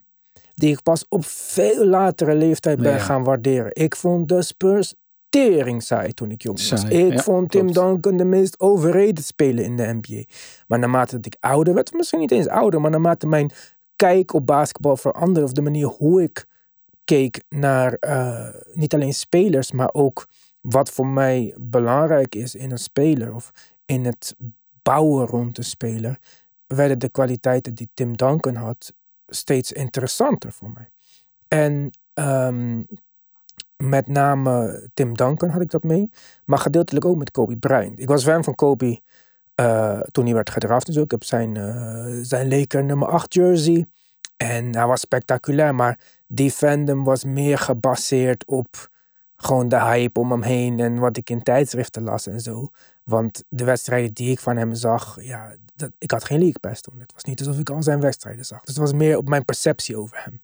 Die ik pas op veel latere leeftijd ben Ja. gaan waarderen. Ik vond de Spurs tering saai toen ik jong was. Saai, Ik ja, vond Tim klopt. Duncan de meest overrated speler in de NBA. Maar naarmate dat ik ouder werd, misschien niet eens ouder, maar naarmate mijn kijk op basketbal veranderde, of de manier hoe ik keek naar eh, niet alleen spelers, maar ook wat voor mij belangrijk is in een speler of in het bouwen rond een speler, werden de kwaliteiten die Tim Duncan had steeds interessanter voor mij. En ehm, met name Tim Duncan had ik dat mee. Maar gedeeltelijk ook met Kobe Bryant. Ik was fan van Kobe eh, toen hij werd gedraft. Dus. Ik heb zijn, eh, zijn Laker nummer 8 jersey. En hij was spectaculair. Maar die fandom was meer gebaseerd op gewoon de hype om hem heen. En wat ik in tijdschriften las en zo. Want de wedstrijden die ik van hem zag, ja, dat, ik had geen League Pass toen. Het was niet alsof ik al zijn wedstrijden zag. Dus het was meer op mijn perceptie over hem.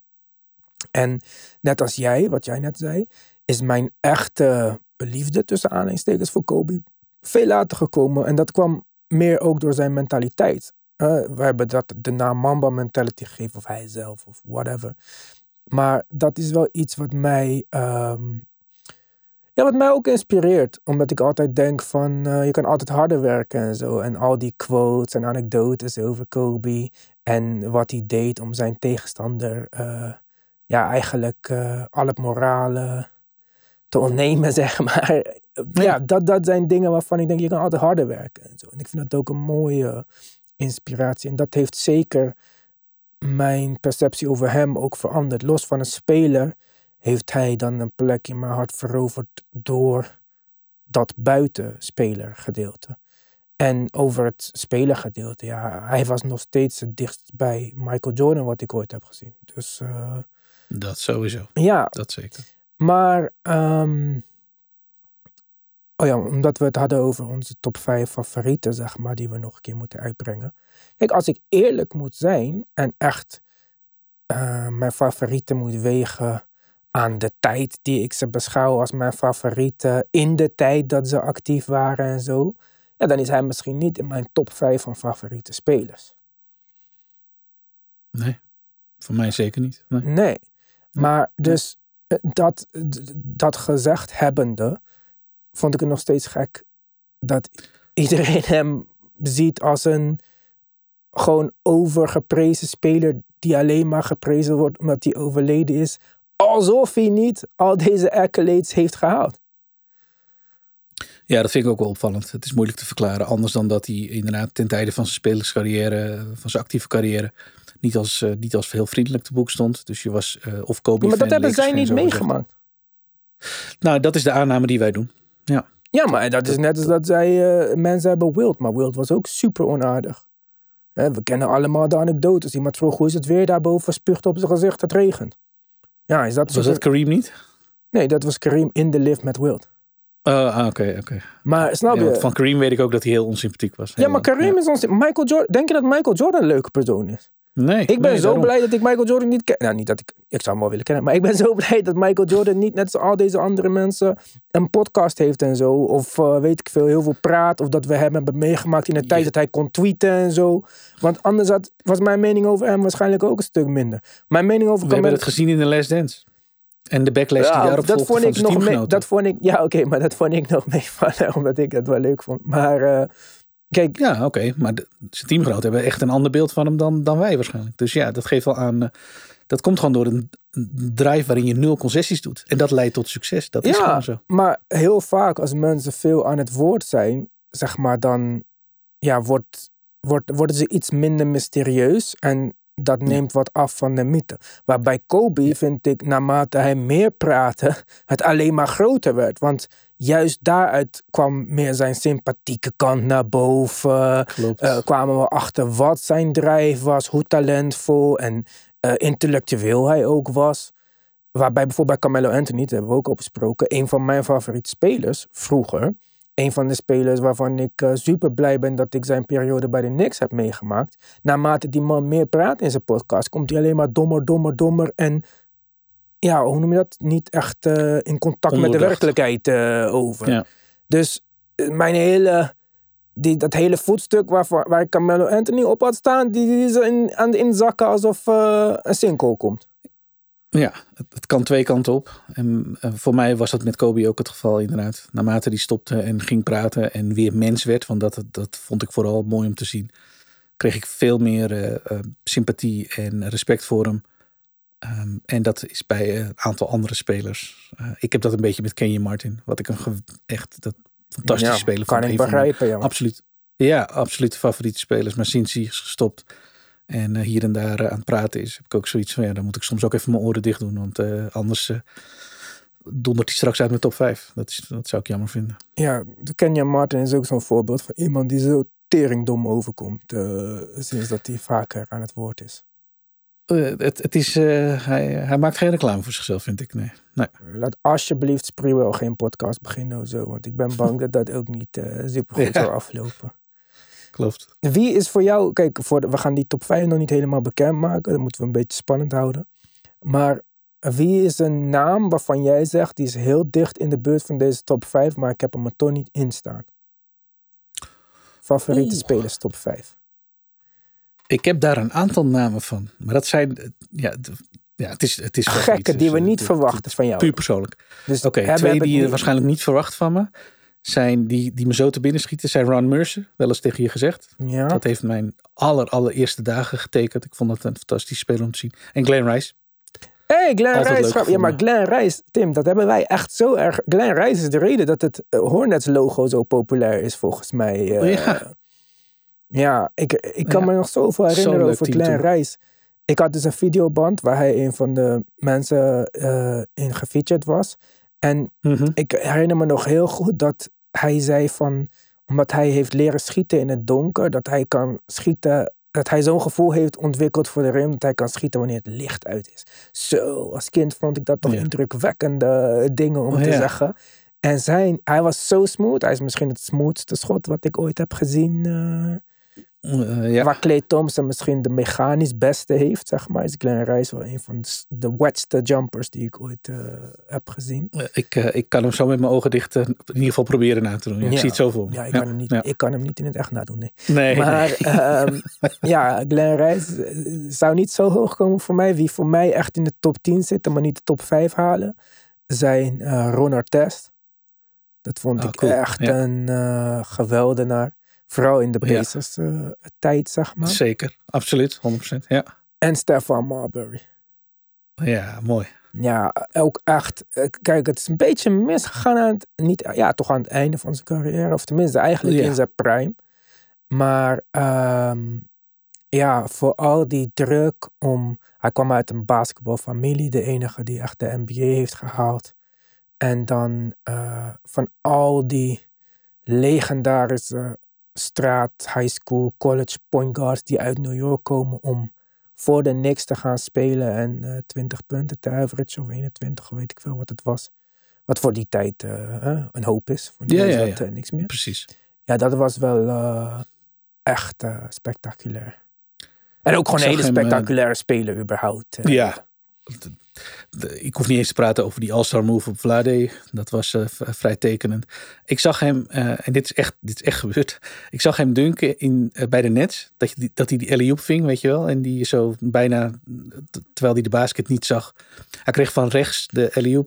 En net als jij, wat jij net zei, is mijn echte liefde tussen aanhalingstekens voor Kobe veel later gekomen. En dat kwam meer ook door zijn mentaliteit. We hebben dat de naam Mamba mentality gegeven, of hij zelf, of whatever. Maar dat is wel iets wat mij, ehm, ja, wat mij ook inspireert. Omdat ik altijd denk van, uh, je kan altijd harder werken en zo. En al die quotes en anekdotes over Kobe. En wat hij deed om zijn tegenstander, uh, ja, eigenlijk alle morale te ontnemen, *laughs* zeg maar. Ja, dat, dat zijn dingen waarvan ik denk, je kan altijd harder werken. En, zo. en ik vind dat ook een mooie inspiratie. En dat heeft zeker mijn perceptie over hem ook veranderd. Los van een speler heeft hij dan een plek in mijn hart veroverd door dat buitenspeler gedeelte. En over het spelergedeelte, ja, hij was nog steeds het dichtst bij Michael Jordan wat ik ooit heb gezien. Dus, uh, dat sowieso. Ja. Dat zeker. Maar, um, oh ja, omdat we het hadden over onze top 5 favorieten, zeg maar, die we nog een keer moeten uitbrengen. Kijk, als ik eerlijk moet zijn en echt uh, mijn favorieten moet wegen aan de tijd die ik ze beschouw als mijn favorieten, in de tijd dat ze actief waren en zo, ja, dan is hij misschien niet in mijn top 5 van favoriete spelers. Nee, voor mij zeker niet. Nee. nee. Maar dus dat, dat gezegd hebbende, vond ik het nog steeds gek dat iedereen hem ziet als een gewoon overgeprezen speler die alleen maar geprezen wordt omdat hij overleden is. Alsof hij niet al deze accolades heeft gehaald. Ja, dat vind ik ook wel opvallend. Het is moeilijk te verklaren. Anders dan dat hij inderdaad ten tijde van zijn spelerscarrière, van zijn actieve carrière, niet als, uh, niet als heel vriendelijk te boek stond. Dus je was uh, of Kobe. maar dat hebben zij niet meegemaakt. Nou, dat is de aanname die wij doen. Ja, ja maar dat is net als dat zij uh, mensen hebben Wild. Maar Wild was ook super onaardig. we kennen allemaal de anekdotes. Iemand vroeg hoe is het weer daarboven, spuugt op zijn gezicht, het regent. Ja, is dat was dat Kareem niet? Nee, dat was Kareem in de lift met Wild. Uh, oké, okay, oké. Maar snap je? van Kareem weet ik ook dat hij heel onsympathiek was. Ja, maar Kareem is onsympathiek. Michael Jordan, denk je dat Michael Jordan een leuke persoon is? Nee. Ik ben nee, zo daarom. blij dat ik Michael Jordan niet ken. Nou, niet dat ik. Ik zou hem wel willen kennen. Maar ik ben *laughs* zo blij dat Michael Jordan niet net als al deze andere mensen een podcast heeft en zo. Of uh, weet ik veel, heel veel praat. Of dat we hem hebben meegemaakt in de tijd dat hij kon tweeten en zo. Want anders had, was mijn mening over hem waarschijnlijk ook een stuk minder. Mijn mening over We hebben het gezien in de Last Dance. En de backlash ja, die daarop dat vond ik nog mee, dat vond ik, Ja, oké, okay, maar dat vond ik nog *laughs* meevallen. Omdat ik het wel leuk vond. Maar uh, kijk. Ja, oké. Okay, maar de, zijn teamgenoten hebben echt een ander beeld van hem dan, dan wij waarschijnlijk. Dus ja, dat geeft wel aan. Uh, dat komt gewoon door een, een drive waarin je nul concessies doet. En dat leidt tot succes. Dat is gewoon zo. Maar heel vaak als mensen veel aan het woord zijn, zeg maar, dan ja, wordt, wordt, worden ze iets minder mysterieus. En dat neemt wat af van de mythe. Waarbij Kobe, vind ik, naarmate hij meer praatte, *laughs* het alleen maar groter werd. Want juist daaruit kwam meer zijn sympathieke kant naar boven. Uh, kwamen we achter wat zijn drijf was, hoe talentvol en uh, intellectueel hij ook was. Waarbij bijvoorbeeld bij Carmelo Anthony, daar hebben we ook op gesproken, een van mijn favoriete spelers vroeger. Een van de spelers waarvan ik uh, super blij ben dat ik zijn periode bij de Knicks heb meegemaakt. Naarmate die man meer praat in zijn podcast, komt hij alleen maar dommer, dommer, dommer. En ja, hoe noem je dat? Niet echt uh, in contact met de werkelijkheid uh, over. Ja. Dus mijn hele, die, dat hele voetstuk waar, waar Carmelo Anthony op had staan, die, die is in, aan het inzakken alsof een sinkhole komt. Ja, het, het, kan twee kanten op. En uh, voor mij was dat met Kobe ook het geval inderdaad. Naarmate die stopte en ging praten en weer mens werd, want dat, dat vond ik vooral mooi om te zien, kreeg ik veel meer uh, uh, sympathie en respect voor hem. Um, en dat is bij een aantal andere spelers. ik heb dat een beetje met Kenyon Martin, wat ik een echt dat fantastische ja, speler kan vond. ik begrijpen, ja. Absoluut, ja, absoluut favoriete spelers. Maar sinds hij is gestopt En eh, hier en daar eh, aan het praten is, heb ik ook zoiets van ja, dan moet ik soms ook even mijn oren dicht doen. Want eh, anders dondert hij straks uit mijn top 5. Dat, is, dat zou ik jammer vinden. Ja, Kenya Martin is ook zo'n voorbeeld van iemand die zo teringdom overkomt. sinds dat hij vaker aan het woord is. Het, het is, hij, hij maakt geen reclame voor zichzelf, vind ik. Nee. nee. Laat alsjeblieft Spreewell geen podcast beginnen of zo. Want ik ben bang *laughs* dat dat ook niet super goed Ja. zal aflopen. Klopt. Wie is voor jou... Kijk, voor de- we gaan die top 5 nog niet helemaal bekendmaken. Dat moeten we een beetje spannend houden. Maar wie is een naam waarvan jij zegt... die is heel dicht in de buurt van deze top 5... maar ik heb hem er toch niet in staan? Favoriete Oeh. spelers top 5. Ik heb daar een aantal namen van. Maar dat zijn, ja, ja het is, het is Gekke die dus, we eh, niet verwachten van jou. Puur persoonlijk. Dus Oké, twee die je waarschijnlijk niet verwacht van me zijn die, die me zo te binnen schieten, zijn Ron Mercer, wel eens tegen je gezegd. Ja, Dat heeft mijn aller, allereerste dagen getekend. Ik vond dat een fantastische speler om te zien. En Glenn Rice. hey, Glenn Altijd Rice. grap- Ja, maar. Glenn Rice, Tim, dat hebben wij echt zo erg... Glenn Rice is de reden dat het eh, Hornets logo zo populair is volgens mij. eh. Oh, ja. Ja, ik, ik kan Ja, me nog zoveel herinneren over Glenn toen. Rice. Ik had dus een videoband waar hij een van de mensen eh, in gefeatured was. En Mhm. ik herinner me nog heel goed dat hij zei van... Omdat hij heeft leren schieten in het donker, dat hij kan schieten... Dat hij zo'n gevoel heeft ontwikkeld voor de rim, dat hij kan schieten wanneer het licht uit is. Zo, als kind vond ik dat toch Ja. indrukwekkende dingen om Oh, te ja. zeggen. En zijn, hij was zo smooth. Hij is misschien het smoothste schot wat ik ooit heb gezien. eh, Eh, ja. Waar Clay Thompson misschien de mechanisch beste heeft, zeg maar. Is Glenn Rice wel een van de, wetste jumpers die ik ooit eh, heb gezien. Eh, Ik, ik kan hem zo met mijn ogen dicht in ieder geval proberen na te doen. Ja, Ik zie het zo voor me. Ja, ik, Kan, hem niet, ik kan hem niet in het echt nadoen, nee. Nee, Maar nee. *laughs* ehm, ja, Glenn Rice zou niet zo hoog komen voor mij. Wie voor mij echt in de top 10 zitten, maar niet de top 5 halen, zijn Ron Artest. Dat vond Ah, ik cool. echt een geweldenaar. Vooral in de Ja. Pacers eh, tijd, zeg maar. Zeker, absoluut, 100%. Ja, En Stefan Marbury. ja mooi. Ja, ook echt. eh, Kijk, het is een beetje misgegaan aan het, niet, ja, toch aan het einde van zijn carrière. Of tenminste eigenlijk Ja. in zijn prime. Maar ehm, ja, vooral die druk om... Hij kwam uit een basketbalfamilie. De enige die echt de NBA heeft gehaald. En dan eh, van al die legendarische straat, high school, college point guards die uit New York komen om voor de Knicks te gaan spelen en eh 20 punten te average of 21, weet ik veel wat het was. Wat voor die tijd eh, een hoop is. Voor nu Ja, dat eh, niks meer. Precies. Ja, dat was wel echt spectaculair. En ook gewoon een hele spectaculaire speler überhaupt. Ja. De- de- ik hoef niet eens te praten over die All-Star move op Vlade. Dat was eh, vrij tekenend. Ik zag hem, eh, en dit is, echt, dit is echt gebeurd. Ik zag hem dunken in, eh, bij de Nets. Dat, je die, dat hij die alley ving, weet je wel. En die zo bijna, terwijl hij de basket niet zag. Hij kreeg van rechts de alley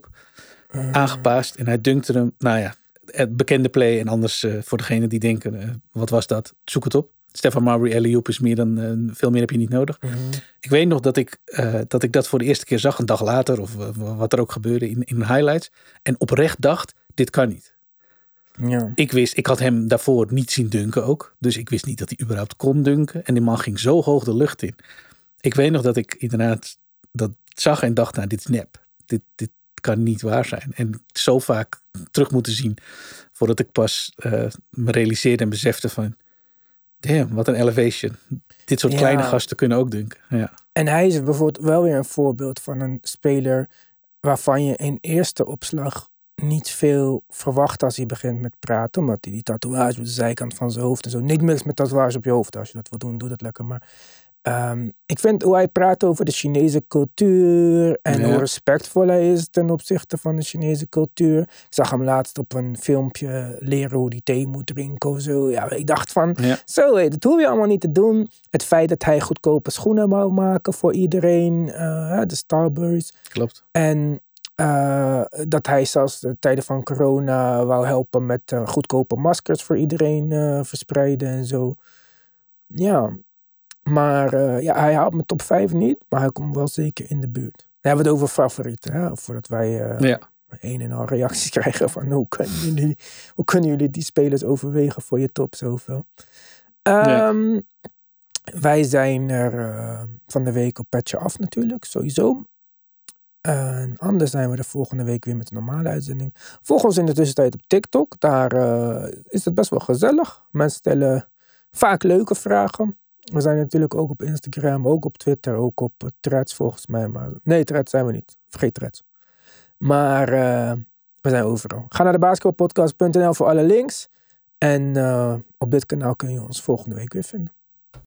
aangepaast. En hij dunkte hem, nou ja, het bekende play. En anders voor degene die denken, wat was dat? Zoek het op. Stefan Marbury alley is meer dan, eh, veel meer heb je niet nodig. mhm. Ik weet nog dat ik, eh, dat ik dat voor de eerste keer zag, een dag later, of eh, wat er ook gebeurde in, in highlights. En oprecht dacht, dit kan niet. Ja. Ik wist, ik had hem daarvoor niet zien dunken ook. Dus ik wist niet dat hij überhaupt kon dunken. En die man ging zo hoog de lucht in. Ik weet nog dat ik inderdaad dat zag en dacht, nou dit is nep. Dit, dit kan niet waar zijn. En zo vaak terug moeten zien voordat ik pas me realiseerde en besefte van... Damn, wat een elevation. Dit soort Ja. kleine gasten kunnen ook dunken. Ja. En hij is bijvoorbeeld wel weer een voorbeeld van een speler waarvan je in eerste opslag niet veel verwacht als hij begint met praten. Omdat hij die tatoeage op de zijkant van zijn hoofd en zo. Niet mis met tatoeage op je hoofd. Als je dat wil doen, doe dat lekker. Maar ehm, ik vind hoe hij praat over de Chinese cultuur en Ja. hoe respectvol hij is ten opzichte van de Chinese cultuur. Ik zag hem laatst op een filmpje leren hoe hij thee moet drinken of zo. Ja, ik dacht van, Ja. zo, hé, dat hoef je allemaal niet te doen. Het feit dat hij goedkope schoenen wou maken voor iedereen, eh, de Starburst. Klopt. En eh, dat hij zelfs de tijden van corona wou helpen met eh, goedkope maskers voor iedereen eh, verspreiden en zo. Ja, maar eh, ja, hij haalt mijn top 5 niet, maar hij komt wel zeker in de buurt. Dan hebben we het over favorieten, hè? voordat wij eh, Ja. een en al reacties *laughs* krijgen van hoe kunnen jullie, hoe kunnen jullie die spelers overwegen voor je top zoveel. Ehm, Wij zijn er eh, van de week op Petje Af natuurlijk, sowieso. En anders zijn we de volgende week weer met een normale uitzending. Volg ons in de tussentijd op TikTok. Daar is het best wel gezellig. Mensen stellen vaak leuke vragen. We zijn natuurlijk ook op Instagram, ook op Twitter, ook op eh, Threads volgens mij. Maar nee, Threads zijn we niet. Vergeet Threads. Maar eh, we zijn overal. Ga naar de basketbalpodcast.nl voor alle links. En eh, op dit kanaal kun je ons volgende week weer vinden.